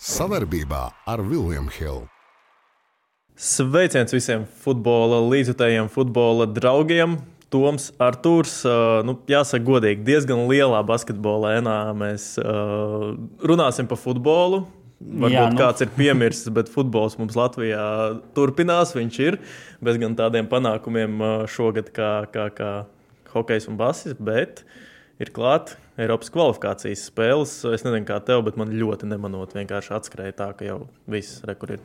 Savarbībā ar Vilniņu Hildu. Sveiciens visiem futbola līdzjutējiem, futbola draugiem. Toms Arthurs, uh, nu, jāsaka, godīgi, diezgan lielā basketbola ēnā mēs uh, runāsim par futbolu. Varbūt Jā, nu. kāds ir piemirsis, bet futbols mums Latvijā turpinās. Viņš ir bez gan tādiem panākumiem šogad kā, kā, kā hokejs un basis, bet ir klāta Eiropas kvalifikācijas spēles. Es nezinu, kā tev, bet man ļoti nemanot, vienkārši atskrēja tā, ka jau viss rekur ir.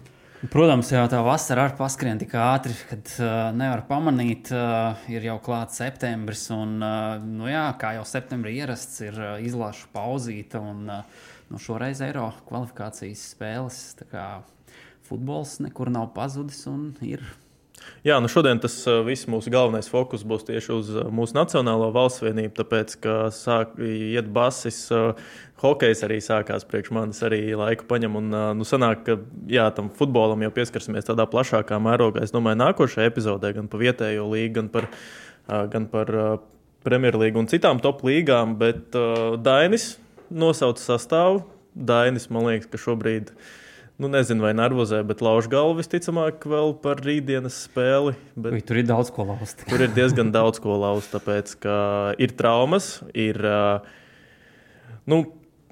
Protams, jau tā vasara arī paskrien tik ātri, kad uh, nevar pamanīt. Uh, ir jau klāts septembris, un, uh, nu jā, kā jau septembrī ierasts, ir uh, izlaša pauzīta. Un, uh, nu, šoreiz Eiro kvalifikācijas spēles. Futbols nekur nav pazudis un ir Jā, nu šodien tas viss mūsu galvenais fokus būs tieši uz mūsu nacionālo valsts vienību, tāpēc, ka sāk iet basis, hokejs arī sākās priekš manis, arī laiku paņem. Un, nu, sanāk, ka jā, tam futbolam jau pieskarsimies tādā plašākā mērogā. Es domāju, nākošajā epizodē gan par vietējo līgu, gan par, gan par Premjerlīgu un citām top līgām, bet Dainis nosauca sastāvu. Dainis, man liekas, ka šobrīd ir nu, nezinu, vai nervozē, bet lauž galvu visticamāk vēl par rītdienas spēli. Ui, tur ir daudz ko lauzt. tur ir diezgan daudz ko lauzt, tāpēc ka ir traumas, ir. Nu,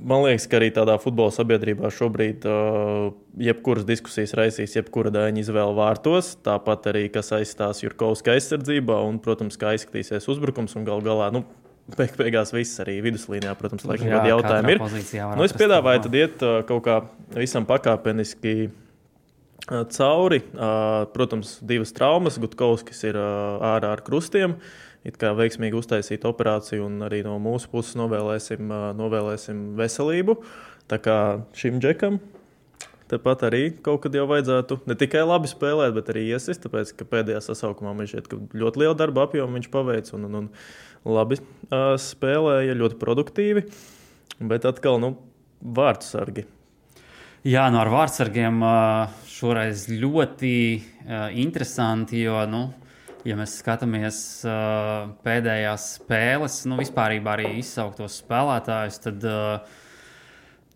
Man liekas, ka arī tādā futbola sabiedrībā šobrīd jebkuras diskusijas raisīs, jebkura daļa izvēle vārtos. Tāpat arī, kas aizstās Jurkovska aizsardzībā un, protams, kā izskatīsies uzbrukums un gal galā. Nu, Beig, beigās viss arī viduslīnijā, protams, laikam, kādi jautājumi ir. Nu, es piedāvāju tad iet kaut kā visam pakāpeniski cauri. Protams, divas traumas. Gutkovskis ir ārā ar krustiem. It kā veiksmīgi uztaisīt operāciju, un arī no mūsu puses novēlēsim, novēlēsim veselību. Tā kā šim džekam tepat arī kaut kad jau vajadzētu ne tikai labi spēlēt, bet arī iesist. Tāpēc, ka pēdējā sasaukumā šķiet, ka ļoti lielu darba apjomu viņš paveic. Un, un, un, labi uh, spēlēja, ļoti produktīvi. Bet atkal, nu, vārdsargi. Jā, no nu, ar vārdsargiem šoreiz ļoti interesanti, jo, nu, ja mēs skatāmies pēdējās spēles, nu, vispār arī izsauktos spēlētājus, tad uh,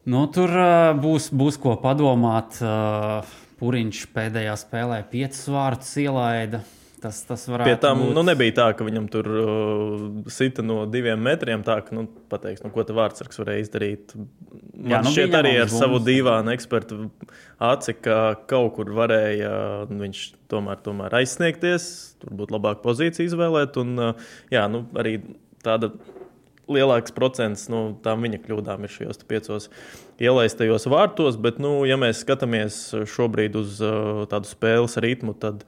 nu, tur uh, būs, būs ko padomāt. Uh, Puriņš pēdējā spēlē piecus vārdus ielaida. Tas, tas Pie tam būt... nu, nebija tā, ka viņam tur uh, sita no diviem metriem. Tā, ka, nu, pateiks, nu, ko tā vārdsargs varēja izdarīt. Man Jā, nu, šķiet, arī ar bums. savu divānu ekspertu aci, ka kaut kur varēja nu, viņš tomēr, tomēr aizsniegties, tur būtu labāka pozīcija izvēlēt. Un, uh, jā, nu, arī tāda lielāks procents no nu, tām viņa kļūdām ir šajos piecos ielaistajos vārtos. Bet, nu, ja mēs skatāmies šobrīd uz uh, tādu spēles ritmu, tad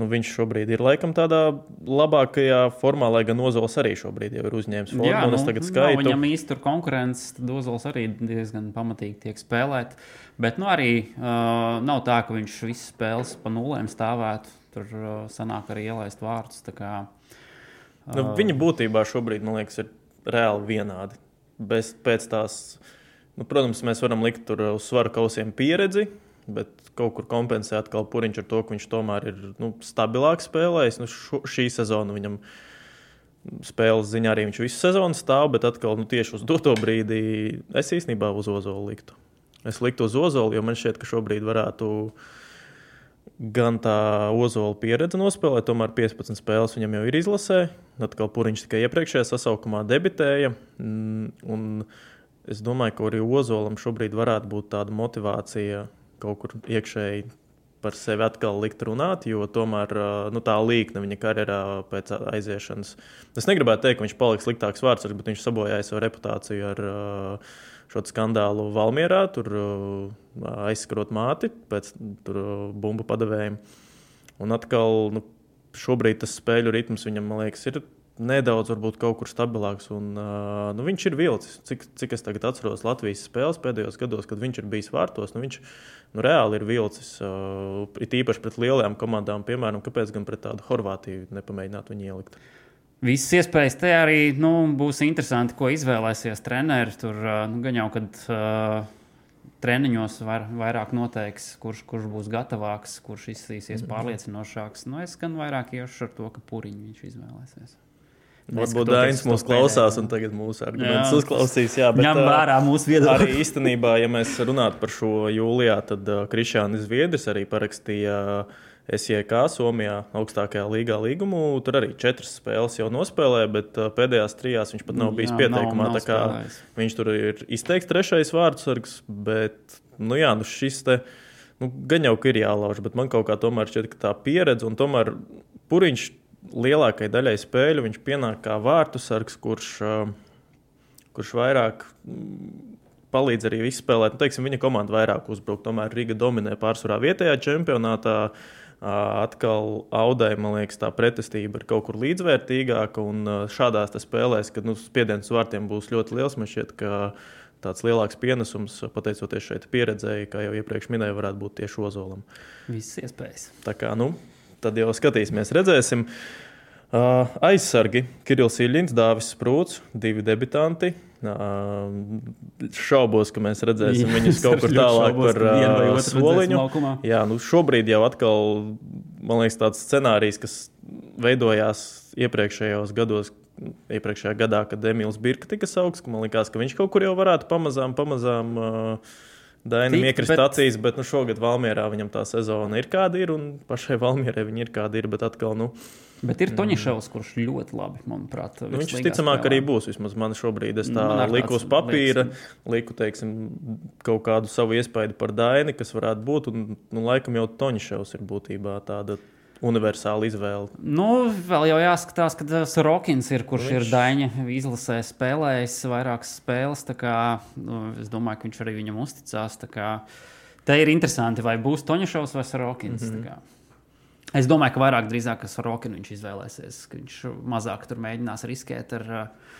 Nu, viņš šobrīd ir laikam tādā labākajā formā, lai gan Ozols arī šobrīd ir uzņēmis formu. Jā, nu, es tagad skaitu. Viņam īsti tur konkurence, tad Ozols arī diezgan pamatīgi tiek spēlēt. Bet nu, arī uh, nav tā, ka viņš visas spēles pa nulēm stāvētu. Tur uh, sanāk arī ielaist vārdus. Kā, uh, nu, viņa būtībā šobrīd, man liekas, ir reāli vienādi. Bez, pēc tās, nu, protams, mēs varam likt tur uz svaru kausiem pieredzi bet kaut kur kompensē atkal Puriņš ar to, ka viņš tomēr ir nu, stabilāk spēlējis. Nu, šo, šī sezona viņam spēles ziņā arī viņš visu sezonu stāv, bet atkal nu, tieši uz doto brīdi es īstenībā uz Ozolu liktu. Es liktu uz Ozolu, jo man šķiet, ka šobrīd varētu gan tā Ozola pieredze nospēlēt, tomēr 15 spēles viņam jau ir izlasē. Atkal Puriņš tikai iepriekšējā sasaukumā debitēja. Mm, un es domāju, ka arī Ozolam šobrīd varētu būt tāda motivācija kaut kur iekšēji par sevi atkal likt runāt, jo tomēr nu, tā līnija viņa karjerā pēc aiziešanas. Es negribētu teikt, ka viņš paliks sliktāks vārds, bet viņš sabojāja savu reputāciju ar šo skandālu Valmjerā, tur aizskarot māti pēc bumbu padavējuma. Un atkal nu, šobrīd tas spēļu ritms viņam, man liekas, ir nedaudz varbūt kaut kur stabilāks. Un, uh, nu, viņš ir vilcis. Cik, cik es tagad atceros Latvijas spēles pēdējos gados, kad viņš ir bijis vārtos, nu, viņš nu, reāli ir vilcis. Uh, it īpaši pret lielajām komandām, piemēram, kāpēc gan pret tādu Horvātiju nepamēģināt viņu ielikt. Visas iespējas te arī nu, būs interesanti, ko izvēlēsies treneris. Tur nu, gan jau, kad uh, treniņos var, vairāk noteiks, kurš, kurš būs gatavāks, kurš izskatīsies mhm. pārliecinošāks. Nu, es gan vairāk iešu ar to, ka puriņu viņš izvēlēsies. Varbūt Dainis mūs klausās un tagad mūsu argumentus uzklausīs. Jā, bet, Ņem vērā mūsu viedokli. Arī īstenībā, ja mēs runātu par šo jūlijā, tad uh, Krišānis Zviedris arī parakstīja uh, SJK Somijā augstākajā līgā līgumu. Tur arī četras spēles jau nospēlēja, bet uh, pēdējās trijās viņš pat nav bijis jā, pieteikumā. Nav, nav viņš tur ir izteikts trešais vārdsargs, bet nu, jā, nu šis te. Nu, gan jau ir jālauž, bet man kaut kā tomēr šķiet, ka tā pieredze un tomēr puriņš lielākajai daļai spēļu viņš pienāk kā vārtu sargs, kurš, kurš vairāk palīdz arī izspēlēt. Nu, teiksim, viņa komanda vairāk uzbruk. Tomēr Riga dominē pārsvarā vietējā čempionātā. Atkal Audai, man liekas, tā pretestība ir kaut kur līdzvērtīgāka. Un šādās spēlēs, kad nu, spiediens uz vārtiem būs ļoti liels, man šķiet, ka tāds lielāks pienesums, pateicoties šeit pieredzēji, kā jau iepriekš minēju, varētu būt tieši Ozolam. Visas iespējas. Tā kā, nu, tad jau skatīsimies, redzēsim. Uh, aizsargi Kirillis Iļņins, Dāvis Sprūts, divi debitanti. Šaubos, ka mēs redzēsim viņus kaut kur tālāk par uh, soliņu. Jā, nu šobrīd jau atkal, man liekas, tāds scenārijs, kas veidojās iepriekšējos gados, iepriekšējā gadā, kad Emīls Birka tika saukts, ka man liekas, ka viņš kaut kur jau varētu pamazām, pamazām uh, Dainam iekrist bet... acīs, bet nu, šogad Valmjerā viņam tā sezona ir kāda ir, un pašai Valmjerai viņa ir kāda ir. Bet atkal, nu, Bet ir Toņševs, kurš ļoti labi, manuprāt, nu, viņš visticamāk arī būs. Vismaz man šobrīd es tā liku uz papīra, liku teiksim, kaut kādu savu iespaidu par Daini, kas varētu būt. Un, nu, laikam jau Toņševs ir būtībā tāda universāla izvēle. Nu, vēl jau jāskatās, ka tas Rokins ir, kurš viņš... ir Daņa izlasē spēlējis vairākas spēles. Kā, nu, es domāju, ka viņš arī viņam uzticās. Te ir interesanti, vai būs Toņšovs vai Rokins. Mm -hmm. Es domāju, ka vairāk drīzāk ar Rokinu viņš izvēlēsies, ka viņš mazāk tur mēģinās riskēt ar uh,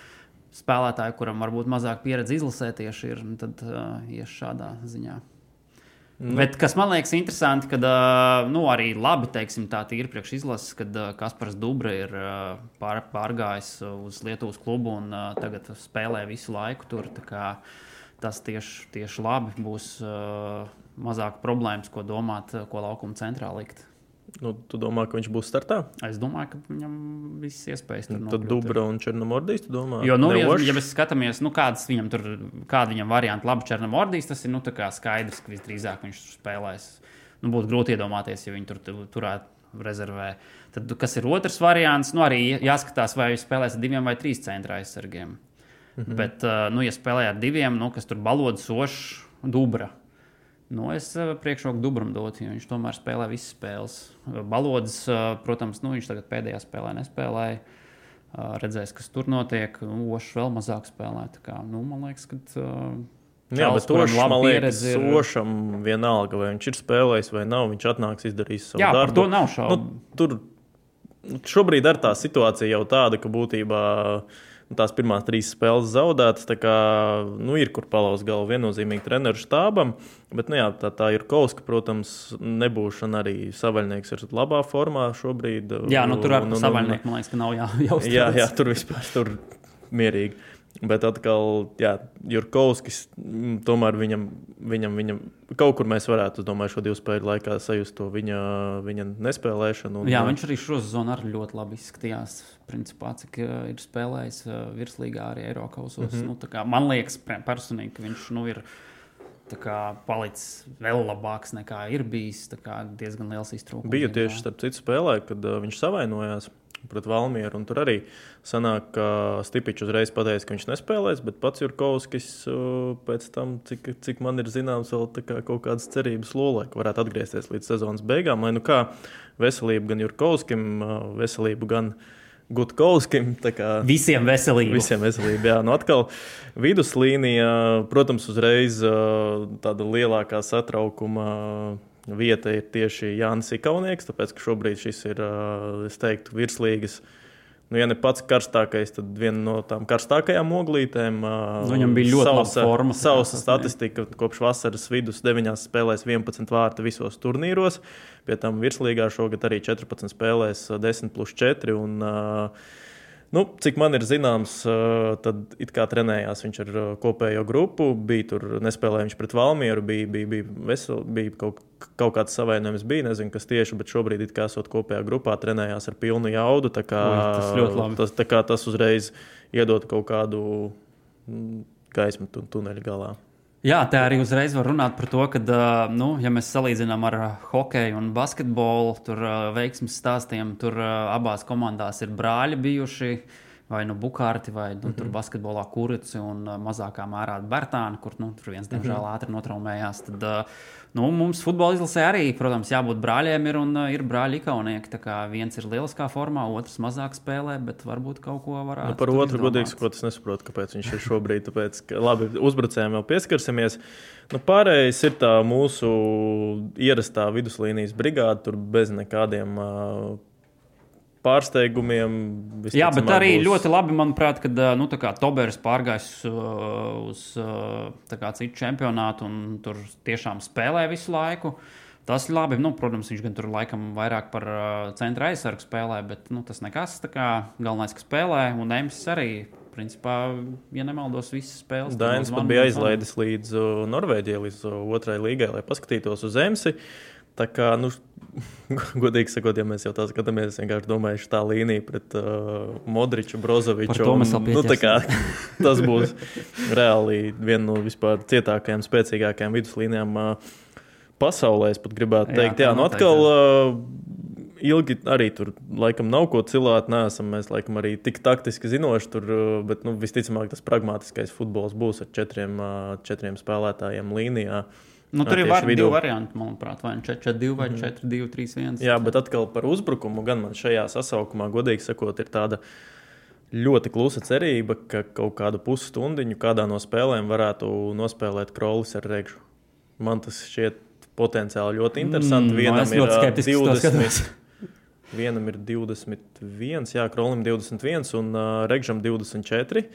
spēlētāju, kuram varbūt mazāk pieredze izlasē tieši ir, tad uh, ies šādā ziņā. Nu. Bet kas man liekas interesanti, ka nu, arī labi teiksim, tā ir priekš izlases, kad Kaspars Dubra ir pār, pārgājis uz Lietuvas klubu un tagad spēlē visu laiku tur. Tas tieši, tieši labi būs mazāk problēmas, ko domāt, ko laukuma centrā likt. Nu, tu domā, ka viņš būs startā? Es domāju, ka viņam viss iespējas tur nu, Tad Dubra un Černomordijs, tu domā? Jo, nu, ja, ja mēs skatāmies, nu, kādas viņam tur, kāda viņam varianti labi Černomordijs, tas ir, nu, tā kā skaidrs, ka visdrīzāk viņš spēlēs. Nu, būtu grūti iedomāties, ja viņi tur turētu rezervē. Tad, kas ir otrs variants, nu, arī jāskatās, vai viņš spēlēs ar diviem vai trīs centra aizsargiem. Mm -hmm. Bet, nu, ja spēlē ar diviem, nu, kas tur balodas, sošs, dubra Nu, es eh, priekšroku Dubram dotu, jo viņš tomēr spēlē visas spēles. Balodas, eh, protams, nu, viņš tagad pēdējā spēlē nespēlēja. Eh, redzēs, kas tur notiek. Ošs vēl mazāk spēlē. Kā, nu, man liekas, ka. Jā, bet Tošs, man liekas, ir... Sošam vienalga, vai viņš ir spēlējis vai nav. Viņš atnāks, izdarīs savu Jā, darbu. Par to nav šaubu. Nu, tur šobrīd ir tā situācija jau tāda, ka būtībā uh, Nu, tās pirmās trīs spēles zaudētas. Kā, nu, ir kur palauzt galvu viennozīmīgi treneru štābam. Bet, nu, jā, tā, tā ir Kauska, protams, nebūšana arī savaļnieks ir labā formā šobrīd. Jā, nu, tur ar nu, savaļnieku man liekas, ka nav jā, jāuzsver. Jā, jā, tur vispār tur mierīgi. Bet atkal, jā, Jurkovskis, mm, tomēr viņam, viņam, viņam kaut kur mēs varētu, domāju, šo divu spēļu laikā sajust to viņa, viņa nespēlēšanu. Un, jā, viņš arī šo zonu arī ļoti labi izskatījās. Principā, cik uh, ir spēlējis uh, virslīgā arī Eiropasos. Mm -hmm. nu, kā, man liekas, personīgi, ka viņš nu, ir kā, palicis vēl labāks nekā ir bijis. Diezgan liels iztrūkums. Bija tieši starp citu spēlē, kad uh, viņš savainojās pret Valmieru. Tur arī sanāk, ka Stipičs uzreiz pateica, ka viņš nespēlēs, bet pats Jurkovskis pēc tam, cik, cik man ir zināms, vēl kā kaut kādas cerības lolē, ka varētu atgriezties līdz sezonas beigām. Lai nu kā veselību gan Jurkovskim, veselību gan. Gutkovskim. Visiem veselību. Visiem veselību. Jā, nu atkal viduslīnija, protams, uzreiz tāda lielākā satraukuma vieta ir tieši Jānis Ikaunieks, tāpēc ka šobrīd šis ir, es teiktu, virslīgas. Nu, ja ne pats karstākais, tad viena no tām karstākajām oglītēm. Nu, viņam bija ļoti laba forma. Sausa statistika kopš vasaras vidus 9 spēlēs 11 vārtu visos turnīros. Pie tam virslīgā šogad arī 14 spēlēs 10 plus 4. Un, uh, Nu, cik man ir zināms, tad it kā trenējās viņš ar kopējo grupu. Bija tur nespēlēja viņš pret Valmieru, bija, bija, bija, vesel, bija kaut, kaut kāds savainojums, bija nezinu, kas tieši, bet šobrīd it kā esot kopējā grupā, trenējās ar pilnu jaudu. Kā, Ui, tas ļoti labi. Tas, kā, tas uzreiz iedod kaut kādu mm, gaismu tuneļa galā. Jā, tā arī uzreiz var runāt par to, ka, nu, ja mēs salīdzinām ar hokeju un basketbolu, tur veiksmības stāstiem, tur abās komandās ir brāļi bijuši. Vai nu bukārti, vai nu, mm -hmm. basketbolā kurci un mazākā mērā Bertāna, kur nu, tur viens, diemžēl, mm -hmm. ātri notraumējās. Tad, uh, Nu, mums futbola izlasē arī, protams, jābūt brāļiem, ir, un uh, ir brāļi ikaunieki. Viens ir lieliskā formā, otrs mazāk spēlē, bet varbūt kaut ko varētu. Nu, par otru godīgi sakot, es nesaprotu, kāpēc viņš ir šobrīd. Tāpēc, ka, labi, uzbrucējiem vēl pieskarsimies. Nu, pārējais ir tā mūsu ierastā viduslīnijas brigāde, tur bez nekādiem. Uh, pārsteigumiem. Jā, bet arī būs... ļoti labi, manuprāt, kad nu, Tobers pārgājis uz citu čempionātu un tur tiešām spēlē visu laiku. Tas ir labi. Nu, protams, viņš gan tur laikam vairāk par centra aizsargu spēlē, bet nu, tas nekas. Galvenais, ka spēlē, un Emsis arī. Principā, ja nemaldos, visas spēles. Dainis pat bija aizlaidis līdz Norvēģijai, līdz otrai līgai, lai paskatītos uz Emsi. Tā kā, nu, godīgi sakot, ja mēs jau tā skatāmies, es vienkārši domāju, tā līnija pret uh, Modriču, Brozoviču. Un, nu, kā, tas būs reāli viena no vispār cietākajām, spēcīgākajām viduslīnijām uh, pasaulē. Es pat gribētu teikt, jā, jā nu atkal. Uh, ilgi arī tur laikam nav ko cilāt. Nesam mēs laikam arī tik taktiski zinoši tur, uh, bet nu, visticamāk tas pragmatiskais futbols būs ar četriem, uh, četriem spēlētājiem līnijā. Uh, Nu, tur ir var, divi varianti, manuprāt, vai 4-2 nu vai 4-2-3-1. Mhm. Jā, bet atkal par uzbrukumu gan man šajā sasaukumā, godīgi sakot, ir tāda ļoti klusa cerība, ka kaut kādu pusstundiņu kādā no spēlēm varētu nospēlēt Krolis ar Regžu. Man tas šķiet potenciāli ļoti interesanti. Mm, Vienam ir 20. Vienam ir 21, Jā, Krolim 21 un uh, Regžam 24.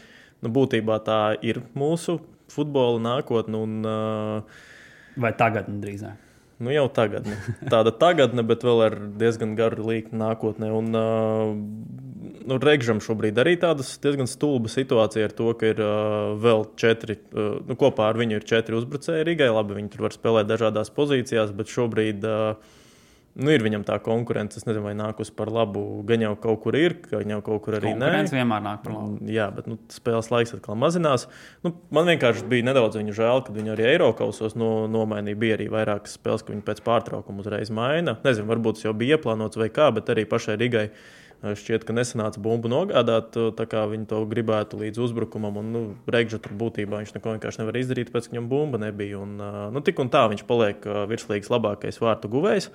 Nu, būtībā tā ir mūsu futbola nākotne. Un, uh, Vai tagadne drīzāk? Nu, jau tagad. Tāda tagadne, bet vēl ar diezgan garu līniju nākotnē. Un, uh, nu, Regžam šobrīd arī tāda diezgan stulba situācija ar to, ka ir uh, vēl četri, uh, nu, kopā ar viņu ir četri uzbrucēji Rīgai. Labi, viņi tur var spēlēt dažādās pozīcijās, bet šobrīd uh, nu, ir viņam tā konkurence. Es nezinu, vai nākus par labu. Gan jau kaut kur ir, gan jau kaut kur arī nē. Tas vienmēr nāk par labu. Mm, jā, bet nu, spēles laiks atkal mazinās. Nu, man vienkārši bija nedaudz žēl, kad viņi arī Eiropausos no, nomainīja. Bija arī vairākas spēles, ka viņi pēc pārtraukuma uzreiz maina. Nezinu, varbūt tas jau bija ieplānots vai kā, bet arī pašai Rigai. Šķiet, ka nesanāca bumbu nogādāt, tā kā viņi to gribētu līdz uzbrukumam. Un, nu, Reigža tur būtībā viņš neko vienkārši nevar izdarīt, pēc tam viņam bumba nebija. Un, nu, tik un tā viņš paliek virslīgas labākais vārtu guvējs.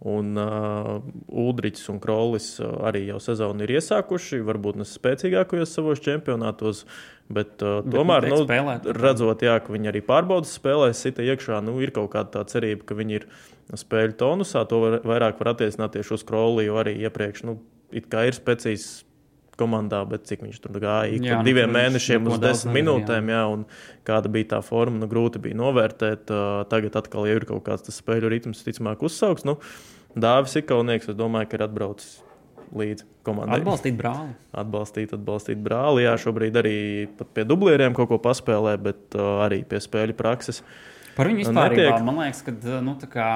Un uh, Udrichs un Krolis arī jau sezonu ir iesākuši, varbūt ne spēcīgākajos savos čempionātos, bet, uh, bet tomēr, nu, spēlēt, redzot, jā, ka viņi arī pārbaudas spēlēs, sita iekšā, nu, ir kaut kāda tā cerība, ka viņi ir spēļu tonusā. To var, vairāk var attiecināt tieši uz Kroli, jo arī iepriekš, nu, it kā ir spēcīgs komandā, bet cik viņš tur gāja ik pa nu, diviem mēnešiem uz desmit minūtēm, jā. jā, un kāda bija tā forma, nu, grūti bija novērtēt. Uh, tagad atkal jau ir kaut kāds tas spēļu ritms, ticamāk, uzsauks. Nu, Dāvis Ikaunieks, es domāju, ka ir atbraucis līdz komandai. Atbalstīt brāli. Atbalstīt, atbalstīt brāli. Jā, šobrīd arī pie dublieriem kaut ko paspēlē, bet uh, arī pie spēļu prakses. Par viņu vispār, man liekas, ka nu, tā kā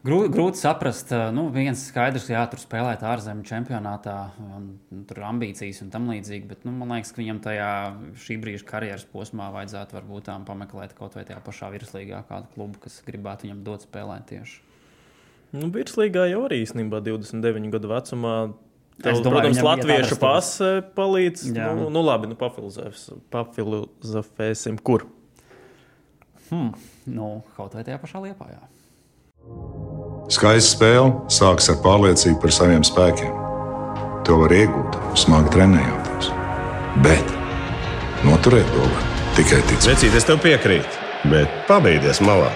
Grūti, grūti saprast, nu, viens skaidrs, ka jā, tur spēlēt ārzemju čempionātā, un, tur ambīcijas un tam līdzīgi. Bet nu, man liekas, ka viņam tajā šī brīža karjeras posmā vajadzētu varbūt pameklēt kaut vai tajā pašā virslīgā kādu klubu, kas gribētu viņam dot spēlēt tieši. Nu, virslīgā jau arī īstenībā 29 gadu vecumā. Tev, domāju, protams, latviešu pase palīdz. Jā. Nu, nu labi, nu, papilozofēsim, kur. Hmm, nu, kaut vai tajā pašā liepā. Jā. Skaista spēle sākas ar pārliecību par saviem spēkiem. To var iegūt, smagi trenējoties. Bet noturēt to var tikai ticēt. Vecīt, es tev piekrītu, bet pabeigties malā.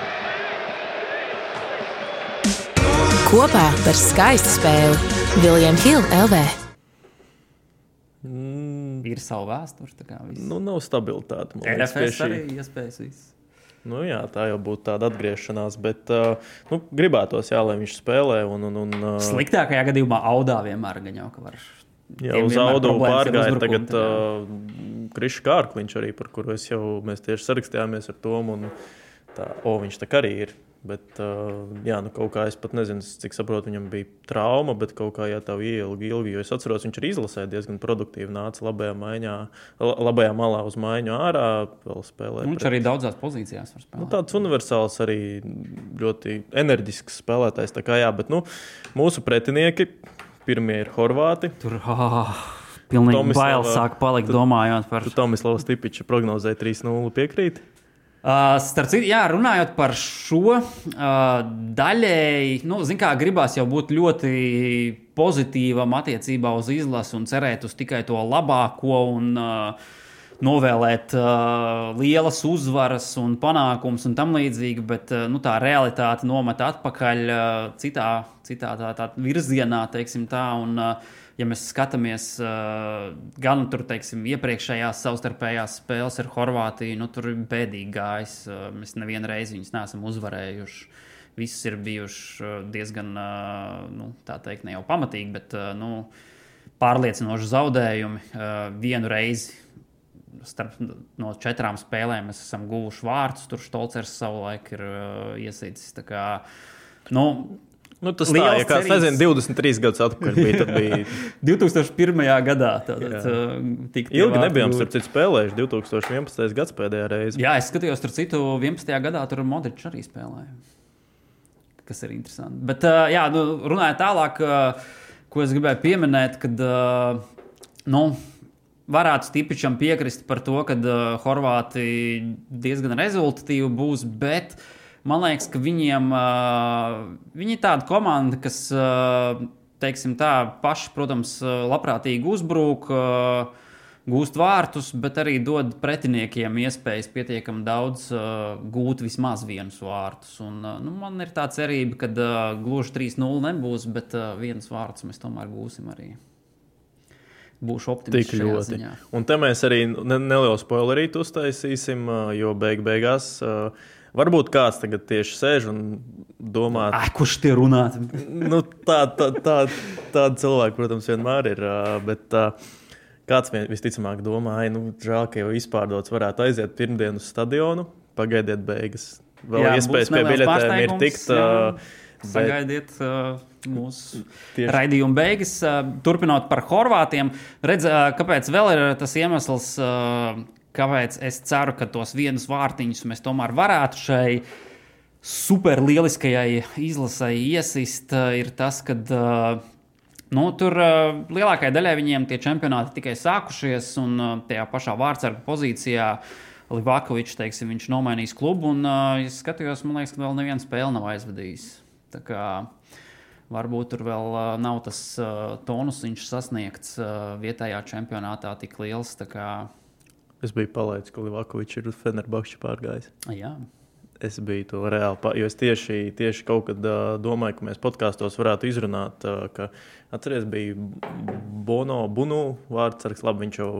Kopā par skaistu spēli Viljams Hilde LV. Mm. Ir sava vēsture. Nu, nav stabilitāte. RFS arī iespējas viss. Nu, jā, tā jau būtu tāda atgriešanās, bet uh, nu, gribētos, jā, lai viņš spēlē. Un, un, un, uh... Sliktākajā gadījumā audā vienmēr jau, ka var Jā, uz audu pārgāja tagad uh, Krišs Kārkliņš arī, par kuru jau, mēs tieši sarakstījāmies ar Tomu. un Tā, o, viņš tā kā arī ir. Bet, uh, jā, nu kaut kā es pat nezinu, cik saprotu, viņam bija trauma, bet kaut kā, ja tā ielga ilgi, jo es atceros, viņš arī izlasīja diezgan produktīvi, nāca labajā, maiņā, la- labajā malā uz maiņu ārā, vēl spēlēja. Nu, Viņš arī daudzās pozīcijās var Nu, spēlēt. tāds universāls, arī ļoti enerģisks spēlētājs. tā Kā, jā, bet nu, mūsu pretinieki pirmie ir Horvāti. Tur oh, pilnīgi Tomislava- bail sāk palikt, domājot par Tu Tomislavs Tipičs prognozēja 3-0 piekrīt. Uh, starp citu, jā, runājot par šo uh, daļēji, nu, kā, gribās jau būt ļoti pozitīvam attiecībā uz izlasi un cerēt uz tikai to labāko un uh, novēlēt uh, lielas uzvaras un panākumus un tam līdzīgi, bet uh, nu, tā realitāte nomet atpakaļ uh, citā, citā tā, tā virzienā, teiksim tā. Un, uh, ja mēs skatāmies uh, gan tur, teiksim, iepriekšējās savstarpējās spēles ar Horvātiju, nu, tur bēdīgi gājis. Uh, mēs nevienu reizi viņus neesam uzvarējuši. Viss ir bijuši diezgan, uh, nu, tā teikt, ne jau pamatīgi, bet uh, nu, pārliecinoši zaudējumi. Uh, vienu reizi starp no četrām spēlēm mēs esam guvuši vārdus. Tur Stolcers savulaik ir uh, kā, Nu, Nu, tas tā, Liels ja kāds nezina, 23 gadus atpakaļ bija. Bija 2001. gadā tātad, Jā. uh, ilgi nebijām citu spēlējuši. 2011. gads pēdējā reize. Jā, es skatījos, tur citu 11. gadā tur Modričs arī spēlēja. Kas ir interesanti. Bet, uh, jā, nu, runājot tālāk, uh, ko es gribēju pieminēt, kad uh, nu, varētu Stipičam piekrist par to, ka uh, Horvāti diezgan rezultatīvi būs, bet man liekas, ka viņiem uh, viņi ir tāda komanda, kas, uh, teiksim tā, paši, protams, uh, labprātīgi uzbrūk. Uh, gūst vārtus, bet arī dod pretiniekiem iespējas pietiekami daudz uh, gūt vismaz vienus vārtus. Un, uh, nu, man ir tā cerība, ka uh, gluži 3-0 nebūs, bet uh, viens vārds mēs tomēr gūsim arī. Būšu Tik optimists. šajā ļoti. ziņā. Un te mēs arī ne, nelielu spoilerītu uztaisīsim, jo beig beigās ā, varbūt kāds tagad tieši sēž un domā, Ai, kurš tie runā? nu, tā, tā, tā, tāda cilvēka, protams, vienmēr ir. Bet kāds vien, visticamāk domā, ai, nu, žēl, ka jau izpārdots varētu aiziet pirmdien uz stadionu, pagaidiet beigas. Vēl Jā, iespējas pie biļetēm ir tikt. bet- Sagaidiet uh, mūsu Tieši. raidījuma beigas. Uh, turpinot par Horvātiem, redz, uh, kāpēc vēl ir tas iemesls, uh, kāpēc es ceru, ka tos vienus vārtiņus mēs tomēr varētu šai superlieliskajai izlasai iesist, uh, ir tas, ka uh, nu, tur uh, lielākajai daļai viņiem tie čempionāti tikai sākušies, un tajā pašā vārdsarga pozīcijā. Livakovičs, teiksim, viņš nomainīs klubu, un, uh, es skatījos, man liekas, ka vēl neviena spēle nav aizvadījis. Tā kā varbūt tur vēl uh, nav tas uh, tonus, viņš sasniegts uh, vietējā čempionātā tik liels. tā Kā, Es biju palaidis, ka Livakovičs ir uz Fenerbahču pārgājis. jā, Es biju to reāli, pa- jo es tieši, tieši kaut kad uh, domāju, ka mēs podkāstos varētu izrunāt, uh, ka atceries, bija Bono, Bunu vārdsargs. Labi, viņš jau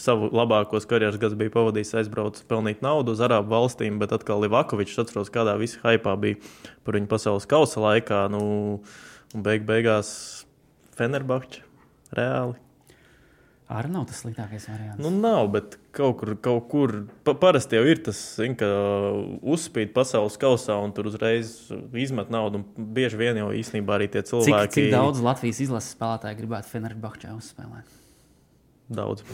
savu labākos karjeras gadus bija pavadījis, aizbraucis pelnīt naudu uz Arābu valstīm, bet atkal Livakovičs atceros, kādā visi hypā bija par viņu pasaules kausa laikā. Nu, un beig beigās Fenerbahča reāli. Arī nav tas sliktākais variants. Nu, nav, bet kaut kur, kaut kur pa, parasti jau ir tas, zin, ka uzspīd pasaules kausā un tur uzreiz izmet naudu. un Bieži vien jau īstenībā arī tie cik, cilvēki cik daudz Latvijas izlases spēlētāju gribētu Fenerbahčā uzspēlēt? Daudz.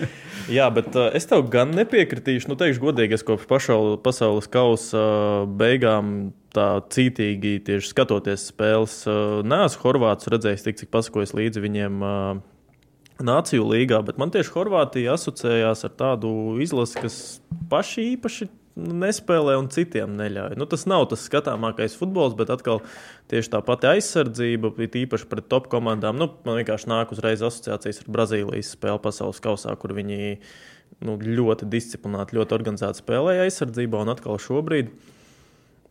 Jā, bet uh, es tev gan nepiekritīšu. Nu, teikšu, godīgi, es kopš pašaul, pasaules kausa uh, beigām tā cītīgi tieši skatoties spēles. Uh, Nē, Horvāts redzējis tik, cik pasakojis līdzi viņiem. Uh, Nāciju līgā, bet man tieši Horvātija asociējās ar tādu izlasi, kas paši īpaši nespēlē un citiem neļauj. Nu, tas nav tas skatāmākais futbols, bet atkal tieši tā pati aizsardzība, īpaši pret top komandām. Nu, man vienkārši nāk uzreiz asociācijas ar Brazīlijas spēli pasaules kausā, kur viņi nu, ļoti disciplinēti, ļoti organizēti spēlēja aizsardzībā. Un atkal šobrīd.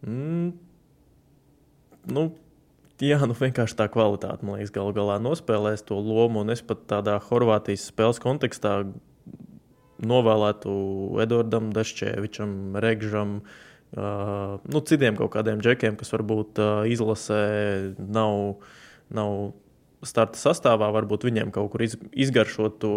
Mm, nu, Jā, nu vienkārši tā kvalitāte, man liekas, galu galā nospēlēs to lomu. Un es pat tādā Horvātijas spēles kontekstā novēlētu Edvardam Dašķēvičam, Regžam, uh, nu, citiem kaut kādiem džekiem, kas varbūt uh, izlasē nav, nav starta sastāvā, varbūt viņiem kaut kur iz, izgaršot to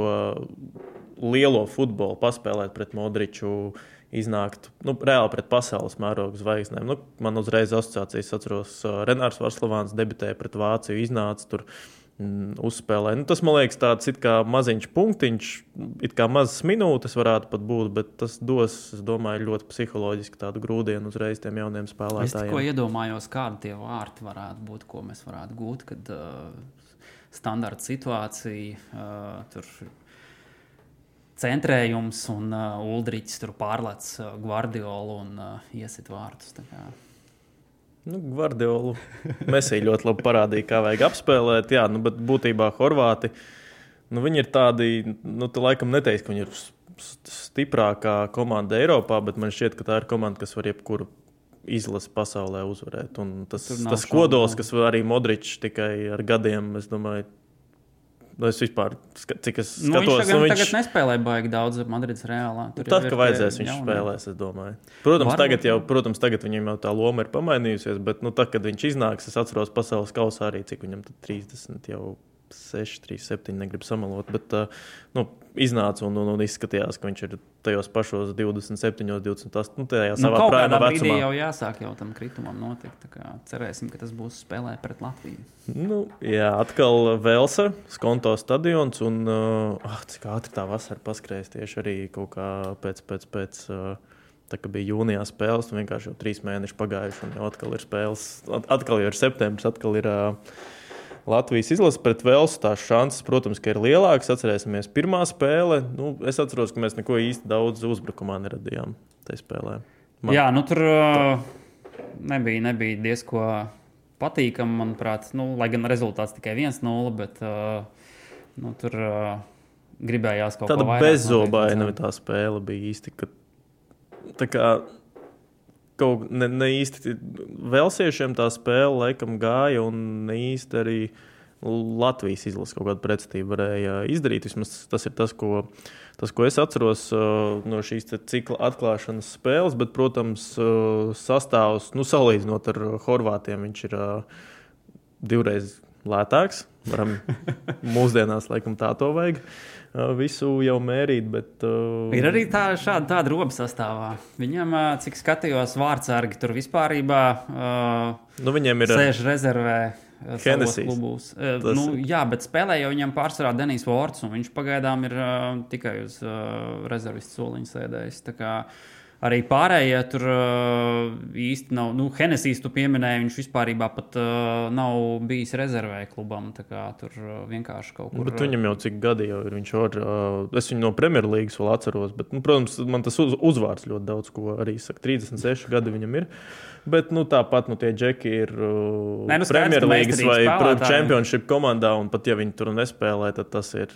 lielo futbolu, paspēlēt pret Modriču, iznākt nu, reāli pret pasaules mēroga zvaigznēm. Nu, man uzreiz asociācijas atceros, Renārs Varslavāns debitēja pret Vāciju, iznāca tur. Mm, uzspēlē. Nu, tas man liekas, tāds kā maziņš punktiņš, it kā mazas minūtes varētu pat būt, bet tas dos, es domāju, ļoti psiholoģiski tādu grūdienu uzreiz tiem jauniem spēlētājiem. Es tikko iedomājos, kādi tie vārti varētu būt, ko mēs varētu gūt, kad uh, standarta situācija uh, tur centrējums un uh, Uldrichs tur pārlec uh, Guardiolu un uh, iesit vārtus. Nu, Gvardiolu mēs arī ļoti labi parādījām, kā vajag apspēlēt. Jā, nu, bet būtībā Horvāti nu, ir tādi, nu, tu laikam neteiksi, ka viņi ir stiprākā komanda Eiropā, bet man šķiet, ka tā ir komanda, kas var jebkuru izlasi pasaulē uzvarēt. Un tas, tas kodols, kas arī Modričs tikai ar gadiem, es domāju, es vispār, cik es nu, skatos, viņš, nu, viņš tagad nespēlē baigi daudz Madrides reālā. Tur tad, kad vajadzēs, viņš jaunie. spēlēs, es domāju. Protams, Varbūt. tagad, jau, protams, tagad viņam jau tā loma ir pamainījusies, bet, nu, tad, kad viņš iznāks, es atceros pasaules kausā arī, cik viņam tad 30 jau 6, 3, 7, negribu samalot. Bet uh, nu, iznāca un, un, un izskatījās, ka viņš ir tajos pašos 27, 28. Nu, tajā nu, savā nu, prātā vecumā. jau jāsāk jau tam kritumam notikt. Cerēsim, ka tas būs spēlē pret Latviju. Nu, jā, atkal Velsa, Skonto stadions. Un, uh, cik ātri tā vasara paskrējas tieši arī kaut kā pēc. pēc, pēc uh, Tā kā bija jūnijā spēles, un vienkārši jau trīs mēneši pagājuši, un jau atkal ir spēles. Atkal jau ir septembris, atkal ir uh, Latvijas izlase pret Velsu tās šansas, protams, ir lielākas. Atcerēsimies, pirmā spēle. Nu, es atceros, ka mēs neko īsti daudz uzbrukumā neradījām tajā spēlē. Man... Jā, nu tur nebija, nebija diezgan patīkami, manuprāt. Nu, lai gan rezultāts tikai 1-0, bet nu, tur gribējās kaut Tāda ko tādu. Tāda bezzobaina tā spēle bija īsti. Ka, tā kā kaut ne, ne īsti Velsiešiem tā spēle laikam gāja, un ne īsti arī Latvijas izlase kaut kādu pretestību varēja izdarīt. Vismaz tas ir tas, ko, tas, ko es atceros uh, no šīs cikla atklāšanas spēles. Bet, protams, uh, sastāvs, nu, salīdzinot ar Horvātiem, viņš ir uh, divreiz lētāks. Varam mūsdienās laikam tā to vajag. Uh, visu jau mērīt. Bet, uh... Ir arī tā, šāda tāda roba sastāvā. Viņam, cik skatījos, vārdsargi tur vispār uh, nu, viņiem ir sēž rezervē. Klubus. Tas... Nu, jā, bet spēlē jau viņam pārsvarā Denis Vorts, un viņš pagaidām ir uh, tikai uz uh, rezervistu soliņa sēdējis. Arī pārējie tur uh, īsti nav. Nu, Henesijas tu pieminēji, viņš vispār pat uh, nav bijis rezervē klubam. Tur uh, vienkārši kaut kur. Bet viņam jau cik gadi jau ir. Viņš var, uh, es viņu no Premjerlīgas vēl atceros. Bet, nu, protams, man tas uz, uzvārds ļoti daudz ko arī saka. 36 gadi viņam ir. Bet nu, tāpat nu, tie džeki ir uh, Nē, nu, Premjerlīgas vai Championship komandā. Un pat ja viņi tur nespēlē, tad tas ir.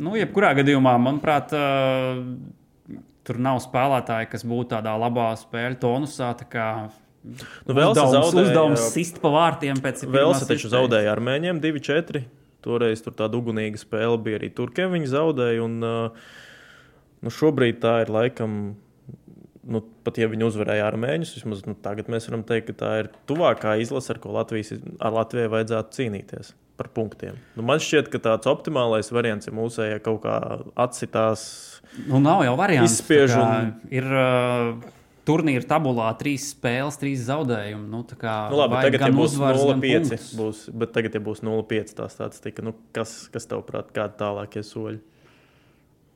Nu, jebkurā gadījumā, manuprāt. Uh, tur nav spēlētāji, kas būtu tādā labā spēļu tonusā. Nu, uzdevums, zaudēja, uzdevums sist pa vārtiem pēc tam. Velsa taču zaudēja armēņiem 2-4. Toreiz tur tāda ugunīga spēle bija arī turkiem. Viņi zaudēja. Un, nu, šobrīd tā ir laikam. Nu, pat ja viņi uzvarēja armēņus, vismaz nu, tagad mēs varam teikt, ka tā ir tuvākā izlase, ar ko Latvijas, ar Latvijai vajadzētu cīnīties par punktiem. Nu, man šķiet, ka tāds optimālais variants ir mūsējā kaut kā atsitās Nu, nav jau variants. Izspiež un... Ir uh, turnīra tabulā trīs spēles, trīs zaudējumi. Nu, kā, nu, labi, tagad, ja būs 0,5, būs, bet tagad, ja būs 0,5 tā statistika, nu, kas, kas tev prāt, kādi tālākie soļi?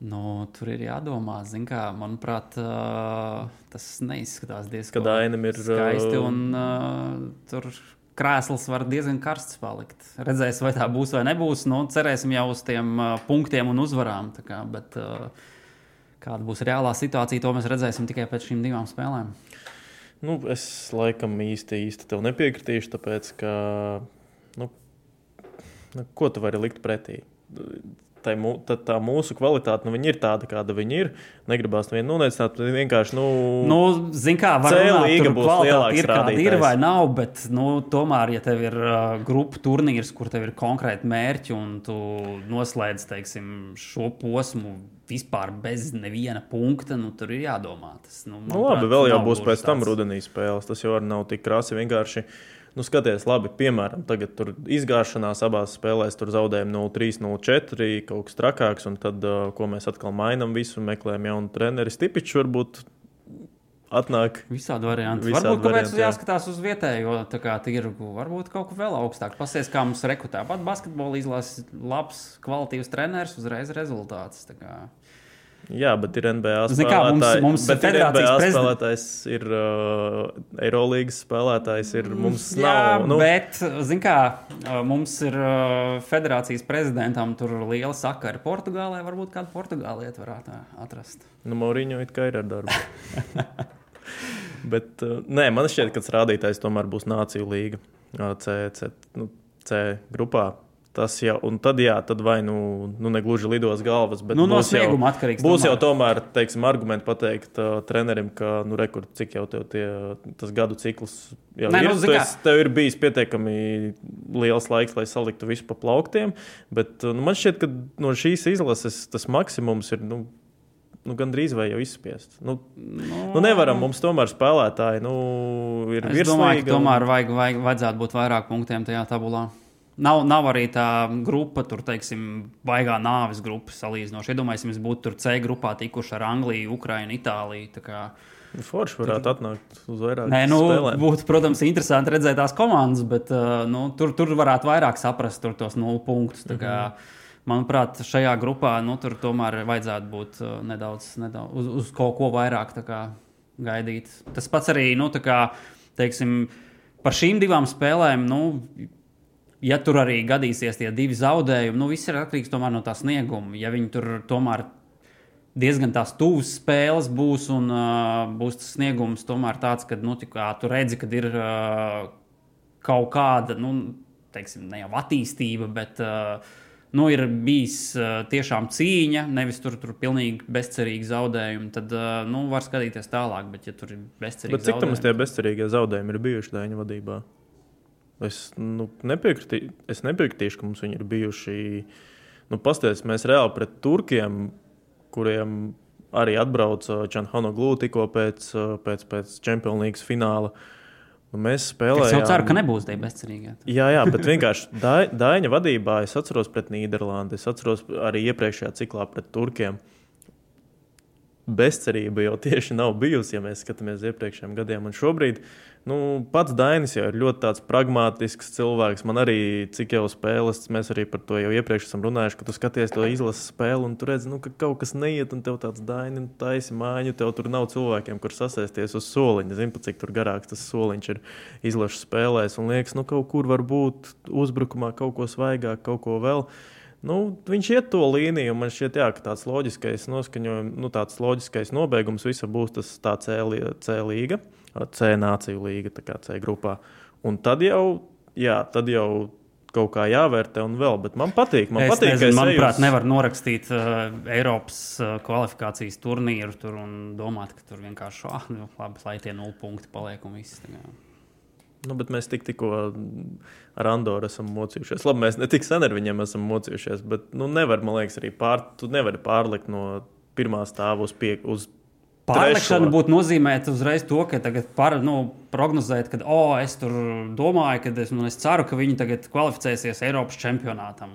Nu, tur ir jādomā, kā, manuprāt, uh, tas neizskatās diezgan ir skaisti. Un, uh, tur krēsls var diezgan karsts palikt. Redzēsim, vai tā būs vai nebūs. Nu, cerēsim jau uz tiem uh, punktiem un uzvarām. Kā, bet, uh, Kāda būs reālā situācija, to mēs redzēsim tikai pēc šīm divām spēlēm. Nu, es laikam īsti, īsti tev nepiekritīšu, tāpēc ka nu, nu, ko tu vari likt pretī? Tā, tā, tā mūsu kvalitāte, nu, ir tāda, kāda viņa ir. Negribās nevienu noneicināt, vienkārši. Nu, nu, Zini, kā var būt kvalitāte, ir kāda ir vai nav, bet nu, tomēr, ja tev ir uh, grupu turnīrs, kur tev ir konkrēti mērķi un tu noslēdz teiksim, šo posmu vispār bez neviena punkta, nu, tur ir jādomā. Tas, nu, Nu, labi, vēl jau būs pēc tam tāds... rudenī spēles. Tas jau nav tik krāsi. Vienkārši, nu, skaties, labi, piemēram, tagad tur izgāšanās abās spēlēs, tur zaudējumi 0-3, 0-4, kaut kas trakāks, un tad, uh, ko mēs atkal mainām, visu meklējam jaunu treneri. Stipičs varbūt atnāk. Visādi varianti. Visādi Varbūt varianti, jā. jāskatās uz vietējo kā, tirgu. Varbūt kaut ko vēl augstāk. Pasies, kā mums rekrutē. Pat basketbola izlases labs, kvalitīvs treneris, uzreiz rezultāts. Tā kā. Jā, bet ir NBA Zini kā, mums- spēlētāji. mums bet ir NBA prezidents- spēlētājs, ir uh, Eirolandes spēlētājs, ir mums Jā, nav. Nu, bet, zin kā, mums ir uh, federācijas prezidentam tur liela sakara Portugālē. Varbūt kādu portugālieti varētu atrast. Nu, Mauriņo it kā ir ar darbu. Bet, uh, nē, man šķiet, ka tas rādītājs tomēr būs Nāciju līga. uh, C, C, nu, C grupā. Tas jau, un tad, jā, tad vai nu, nu negluži lidos galvas, bet Nu, no būs jau, snieguma atkarīgs būs tomēr. jau tomēr, teiksim, argumenti pateikt uh, trenerim, ka, nu, rekur, cik jau tev tie, tas gadu cikls jau Nē, ir. nu, zini kā- esi- tev ir bijis pietiekami liels laiks, lai saliktu visu pa plauktiem, bet uh, nu, man šķiet, ka no šīs izlases tas maksimums ir, nu, nu, gandrīz vai jau izspiest. Nu, Nu, Nu, nevaram mums tomēr spēlētāji. Nu, ir Es un- tomēr vajag, vajag, vajadzētu būt vairāk punktiem tajā tabulā. Nav, nav arī tā grupa, tur, teiksim, baigā nāves grupa salīdzinoši. Iedomājieties, būtu tur C grupā tikuši ar Angliju, Ukrainu, Itāliju. tā kā- Forši varētu atnākt uz vairāk Nē, nu, spēlēm. būtu, protams, interesanti redzēt tās komandas, bet uh, nu, tur, tur varētu vairāk saprast tur tos nulles punktus. Tā Kā, manuprāt, šajā grupā nu, tur tomēr vajadzētu būt uh, nedaudz, nedaudz uz, uz kaut ko vairāk kā, gaidīt. Tas pats arī, nu, kā, teiksim, par šīm divām spēlēm. Nu, Ja tur arī gadīsies tie divi zaudējumi, nu viss ir atkarīgs no tā snieguma. Ja viņi tur tomēr diezgan tās tuvas spēles būs, un uh, būs tas sniegums tomēr tāds, ka nu, tā kā tu redzi, ka ir uh, kaut kāda, nu, teiksim, ne jau attīstība, bet uh, nu, ir bijis uh, tiešām cīņa, nevis tur, tur pilnīgi bezcerīgi zaudējumi. Tad uh, nu, var skatīties tālāk, bet ja tur ir bezcerīgi Bet cik tam zaudējumi, tie bezcerīgie zaudējumi ir bijuši Dāņu vadībā? Es, nu, nepiekritī, es nepiekritīšu, ka mums viņi ir bijuši. Nu, Pastāstiet, mēs reāli pret turkiem, kuriem arī atbrauca Čanhano Glūti tikko pēc, pēc, pēc Champions League fināla. Nu, mēs es spēlējām. jau ceru, ka nebūs tie bezcerīgie. Jā, jā, bet vienkārši Dai- Daņa vadībā es atceros pret Nīderlandi, es atceros arī iepriekšējā ciklā pret Turkiem. Bezcerība jau tieši nav bijusi, ja mēs skatāmies iepriekšējiem gadiem. Un šobrīd nu, pats Dainis jau ir ļoti tāds pragmatisks cilvēks. Man arī, cik jau spēles, mēs arī par to jau iepriekš esam runājuši, ka tu skaties to izlases spēli un tu redzi, nu, ka kaut kas neiet, un tev tāds Daini taisi mājiņu, tev tur nav cilvēkiem, kur sasēsties uz soliņa. Zini, cik tur garāks tas soliņš ir izlases spēlēs, un liekas, nu, kaut kur var būt uzbrukumā kaut ko svaigāk, kaut ko vēl. Nu, viņš iet to līniju, man šķiet, jā, ka tāds loģiskais noskaņojums, nu, tāds loģiskais nobeigums visam būs tas C, C līga, C nāciju līga, tā kā C grupā. Un tad jau, jā, tad jau kaut kā jāvērtē un vēl, bet man patīk. Man es patīk, nezinu, ka manuprāt, nevar norakstīt uh, Eiropas uh, kvalifikācijas turnīru tur un domāt, ka tur vienkārši ah, nu, labi, lai tie nulli punkti paliek un viss. tā kā. Nu, bet mēs tik, tikko ar Andoru esam mocījušies. Labi, mēs ne tik sen ar viņiem esam mocījušies, bet nu, nevar, man liekas, arī pār, tu nevari pārlikt no pirmā stāva uz, pie, uz Pārlikšana trešo. būtu nozīmēt uzreiz to, ka tagad par, nu, prognozēt, ka, oh, es tur domāju, ka es, nu, es ceru, ka viņi tagad kvalificēsies Eiropas čempionātam.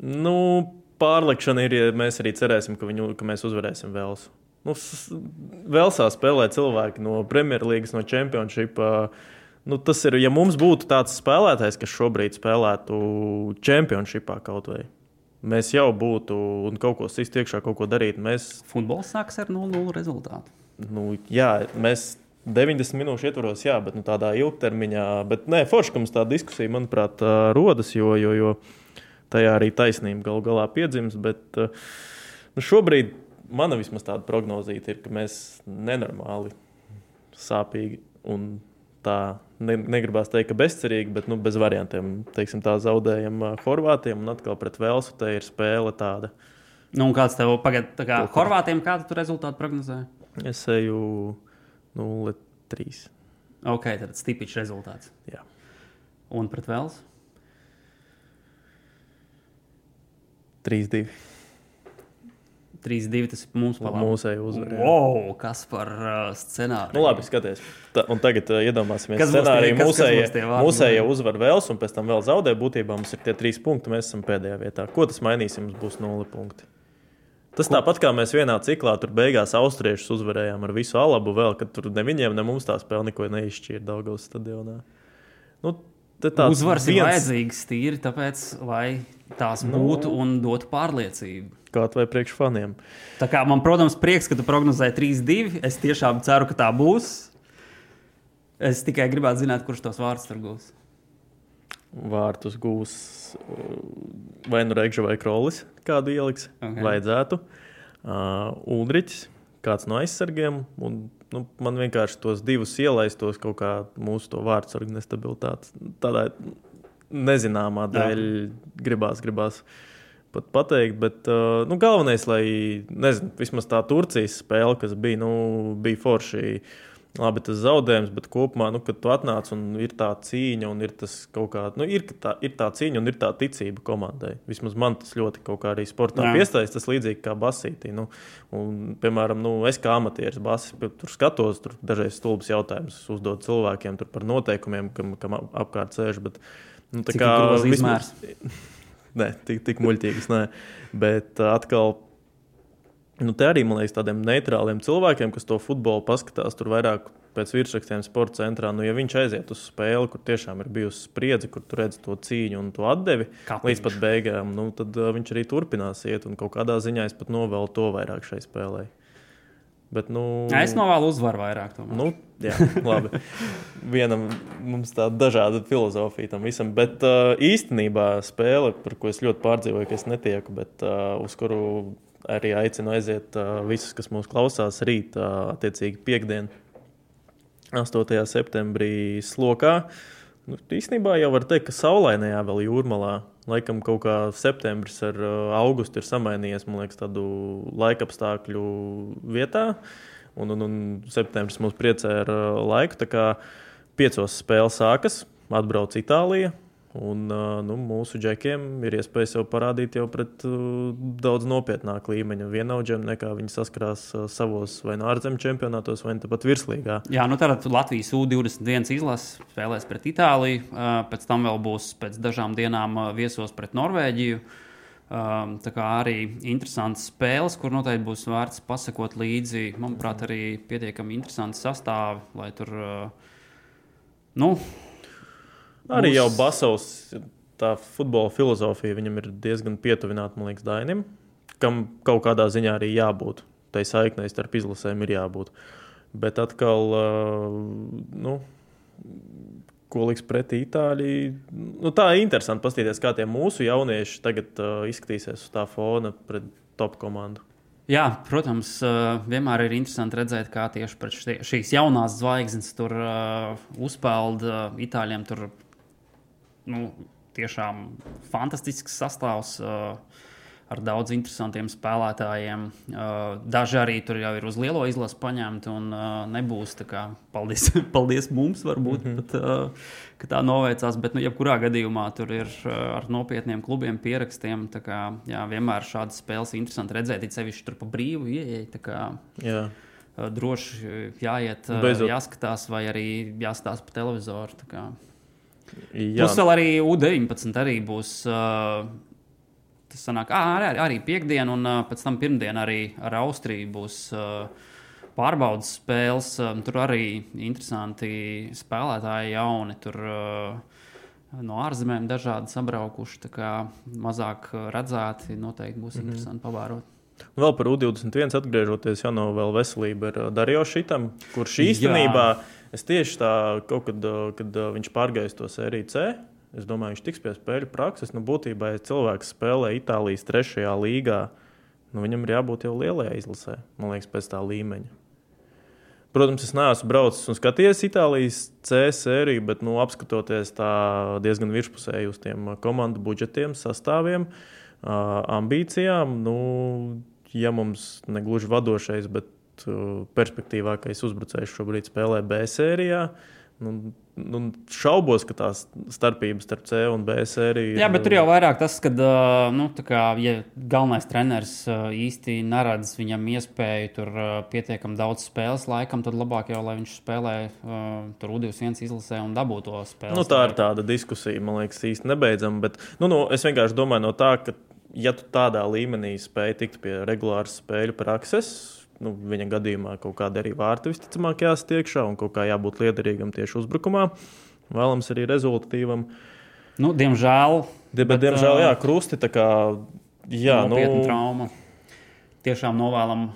Nu, pārlikšana ir, ja mēs arī cerēsim, ka, viņu, ka mēs uzvarēsim Velsu. Nu, Velsā spēlē cilvēki no Premjerlīgas, no Championshipā. Nu, tas ir, ja mums būtu tāds spēlētājs, kas šobrīd spēlētu Championshipā kaut vai. Mēs jau būtu un kaut ko sist iekšā, kaut ko darīt. Mēs, Futbols sāks ar 0-0 rezultātu. nu, jā, mēs 90 minūšu ietvaros, jā, bet nu, tādā ilgtermiņā. Bet nē, forši, ka mums tā diskusija, manuprāt, rodas, jo, jo, jo tajā arī taisnība gal galā piedzims. Bet nu, šobrīd mana vismaz tāda prognozīta ir, ka mēs nenormāli sāpīgi un tā ne, negribās teikt, ka bezcerīgi, bet nu, bez variantiem. Teiksim, tā zaudējam ā, Horvātiem un atkal pret Velsu. Tā ir spēle tāda. Nu, kāds tev pagaid, tā kā Kaut kā. Horvātiem kādu tur rezultātu prognozē? Es eju 0-3. Ok, tad stipiņš rezultāts. Jā. Un pret Velsu? 3-2. 3-2 tas ir mums palāms. Mūsēji uzvarēja. Wow, kas par uh, scenāriju? Nu, labi, skaties. Ta, un tagad uh, iedomāsimies, Kas scenāriju. mūsējie uzvar vēls, un pēc tam vēl zaudē. Būtībā mums ir tie trīs punkti, mēs esam pēdējā vietā. Ko tas mainīs, ja mums būs nulli punkti? Tas tāpat kā mēs vienā ciklā tur beigās austriešus uzvarējām ar visu alabu, vēl, kad tur ne viņiem, ne mums tā spēle neko neizšķīra Daugavas stadionā. Nu, Uzvaras ir viens- vajadzīgas tīri tāpēc, lai tās būtu un dotu pārliecību. Kaut vai priekš faniem. Tā kā man, protams, prieks, ka tu prognozēji 3-2. Es tiešām ceru, ka tā būs. Es tikai gribētu zināt, kurš tos vārdus tur gūs. Vārtus gūs uh, vai nu Reigža vai Krolis, kādu ieliks. Ok. Okay. Vajadzētu. Uh, Ulrichs, kāds no aizsargiem. Un, nu, man vienkārši tos divus ielaistos kaut kā mūsu vārdsargu nestabilitātes. Tādā nezināmā dēļ gribās, gribās pat pateikt. Bet uh, nu, galvenais, lai nezinu, vismaz tā Turcijas spēle, kas bija, nu, bija forši. Labi, tas zaudējums, bet kopumā, nu, kad tu atnāc un ir tā cīņa, un ir tas kaut kā, nu, ir tā, ir tā cīņa un ir tā ticība komandai. Vismaz man tas ļoti kaut kā arī sportā piesaistās, tas līdzīgi kā basītī. Nu, un, piemēram, nu, es kā amatieris basis, tur skatos, tur dažreiz stulbs jautājums uzdod cilvēkiem tur par noteikumiem, kam, kam ap- apkārt sēž. Bet, nu, tā Cik kā vismaz- Nē, tik, tik muļķīgas, nē. Bet uh, atkal, nu, te arī, man liekas, tādiem neitrāliem cilvēkiem, kas to futbolu paskatās, tur vairāk pēc virsrakstiem sporta centrā. Nu, ja viņš aiziet uz spēli, kur tiešām ir bijusi spriedze, kur tu redz to cīņu un to atdevi Kapiņš. līdz pat beigām, nu, tad uh, viņš arī turpinās iet. Un kaut kādā ziņā es pat novēlu to vairāk šai spēlē. Bet, nu, Es novēlu uzvaru vairāk. Tomēr. Nu, jā, labi. Vienam mums tāda dažāda filozofija tam visam. Bet uh, īstenībā spēle, par ko es ļoti pārdzīvoju, ka es netieku, bet uh, uz kuru arī aicinu aiziet uh, visus, kas mūs klausās, rīt, uh, attiecīgi piekdien, 8. septembrī slokā. Nu, īstenībā jau var teikt, ka saulainajā vēl jūrmalā. Laikam kaut kā septembris ar uh, augustu ir samainījies, man liekas, tādu laikapstākļu vietā. Un, un, un septembris mūs priecē ar uh, laiku. Tā kā piecos spēles sākas, atbrauc Itālija. Un, uh, nu, mūsu džekiem ir iespēja sev parādīt jau pret uh, daudz nopietnāku līmeņu vienaudžiem, nekā viņi saskarās uh, savos vai no ārzemju čempionātos, vai nu pat virslīgā. Jā, nu tad Latvijas U-21 izlase spēlēs pret Itāliju. ā, Pēc tam vēl būs pēc dažām dienām viesos pret Norvēģiju. Um, Tā kā arī interesants spēles, kur noteikti būs vērts pasakot līdzi. Manuprāt, arī pietiekami interesanti sastāvi, lai tur. ā, Nu, Arī Būs- jau Basovs, tā futbola filozofija viņam ir diezgan pietuvināta, man liekas, Dainim, kam kaut kādā ziņā arī jābūt. Tai saiknei starp izlasēm ir jābūt. Bet atkal, nu, ko liks pretī Itālijai. Nu, tā ir interesanti paskatīties, kā tie mūsu jaunieši tagad uh, izskatīsies uz tā fona pret top komandu. Jā, protams, vienmēr ir interesanti redzēt, kā tieši šīs jaunās zvaigznes tur uzpeld itāļiem. Tur nu, tiešām fantastisks sastāvs. Uh, Ar daudz interesantiem spēlētājiem. Uh, daži arī tur jau ir uz lielo izlasi paņemti, un uh, nebūs paldies, paldies mums, varbūt, mm -hmm. bet, ka tā noveicās. Bet, nu, jebkurā gadījumā tur ir ar nopietniem klubiem pierakstiem. Kā, jā, vienmēr šādas spēles ir interesanti redzēt, it sevišķi tur pa brīvu ieeja. Droši jāiet, Beidzot. jāskatās, vai arī jāstāsta pa televizoru. Jā, Plus vēl arī U-19 arī būs. Uh, tas sanāk, ā, arī, arī piekdiena, un uh, pēc tam pirmdiena arī ar Austriju būs uh, pārbaudas spēles. Um, tur arī interesanti spēlētāji, jauni. Tur, uh, No ārzemēm dažādi sabraukuši, tā kā mazāk redzēti. Noteikti būs mm -hmm. interesanti pavērot. Vēl par U21 atgriežoties, jau no vēl veselība ir uh, Darijo šitam, kurš Jā. Es tieši tā, kaut kad, kad viņš pārgājis to sēriju C, es domāju, viņš tiks pie spēļu prakses. Nu, būtībā, ja cilvēks spēlē Itālijas trešajā līgā, nu, viņam ir jābūt jau lielajā izlasē, man liekas, pēc tā līmeņa. Protams, es neesmu braucis un skatījies Itālijas C sēriju, bet, nu, apskatoties tā diezgan virspusēji uz tiem komandu budžetiem, sastāviem, ambīcijām, nu, ja mums ne gluži vadošais, bet perspektīvākais uzbrucējs šobrīd spēlē B sērijā, Nu, nu, šaubos, ka tās starpības starp C un B sēriju. Jā, bet tur jau vairāk tas, ka, nu, kā, ja galvenais treneris īsti neredz viņam iespēju tur pietiekami daudz spēles laikam, tad labāk jau, lai viņš spēlē tur U21 izlasē un dabū to spēli. Nu, tā ir tāda diskusija, man liekas, īsti nebeidzama. Bet nu, nu, es vienkārši domāju no tā, ka, ja tu tādā līmenī spēj tikt pie regulāras spēļu prakses, nu, viņa gadījumā kaut kāda arī vārta visticamāk jāsaka iekšā un kaut kā jābūt liederīgam tieši uzbrukumā. Vēlams arī rezultatīvam. Nu, diemžēl. Die, bet, bet, diemžēl, jā, krusti tā kā. Jā, nu, trauma. Tiešām novēlam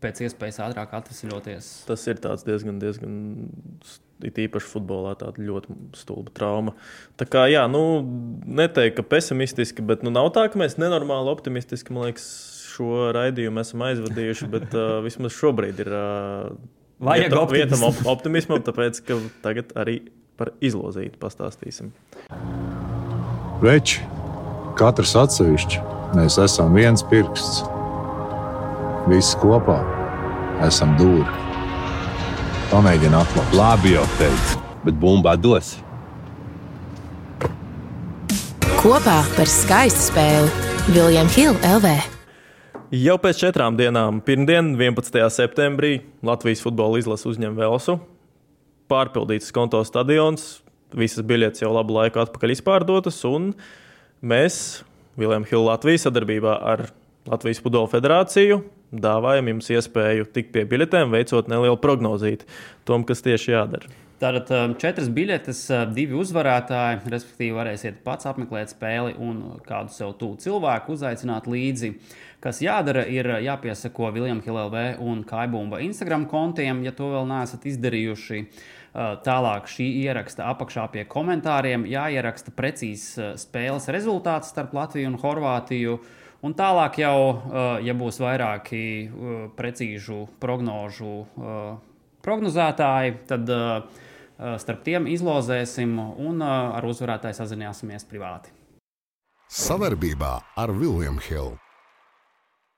pēc iespējas ātrāk atvesļoties. Tas ir diezgan, diezgan it īpaši futbolā tāda ļoti stulba trauma. Tā kā, jā, nu, neteiktu, ka pesimistiski, bet nu, nav tā, ka mēs nenormāli optimistiski, man liekas, šo raidījumu esam aizvadījuši, bet uh, vismaz šobrīd ir uh, Vajag vieta, vietam op optimismam, tāpēc ka tagad arī par izlozītu pastāstīsim. Veči, katrs atsevišķi, mēs esam viens pirksts. Visi kopā esam dūri. Pamēģini atklāt. Labi, jau teicu, bet bumbā dos. Kopā par skaistu spēli Viljams Hilde LV. Jau pēc četrām dienām, pirmdien, 11. septembrī, Latvijas futbola izlase uzņem Velsu. Pārpildīts konto stadions, visas biļetes jau labu laiku atpakaļ izpārdotas, un mēs, Viljams Hilde, Latvijas sadarbībā ar Latvijas Futbola Federāciju, dāvājam jums iespēju tikt pie biļetēm, veicot nelielu prognozīti tom, kas tieši jādara. Tātad um, četras biļetes, uh, divi uzvarētāji, respektīvi, varēsiet pats apmeklēt spēli un kādu sev tuvu cilvēku uzaicināt līdzi. Kas jādara, ir jāpiesako Viljams Hilelvē un Kaibumba Instagram kontiem, ja to vēl neesat izdarījuši. Tālāk šī ieraksta apakšā pie komentāriem jāieraksta precīzs spēles rezultāts starp Latviju un Horvātiju. Un tālāk jau, ja būs vairāki precīzu prognožu prognozētāji, tad starp tiem izlozēsim un ar uzvarētāju sazināsimies privāti. Savarbībā ar Vilniņu Hildu.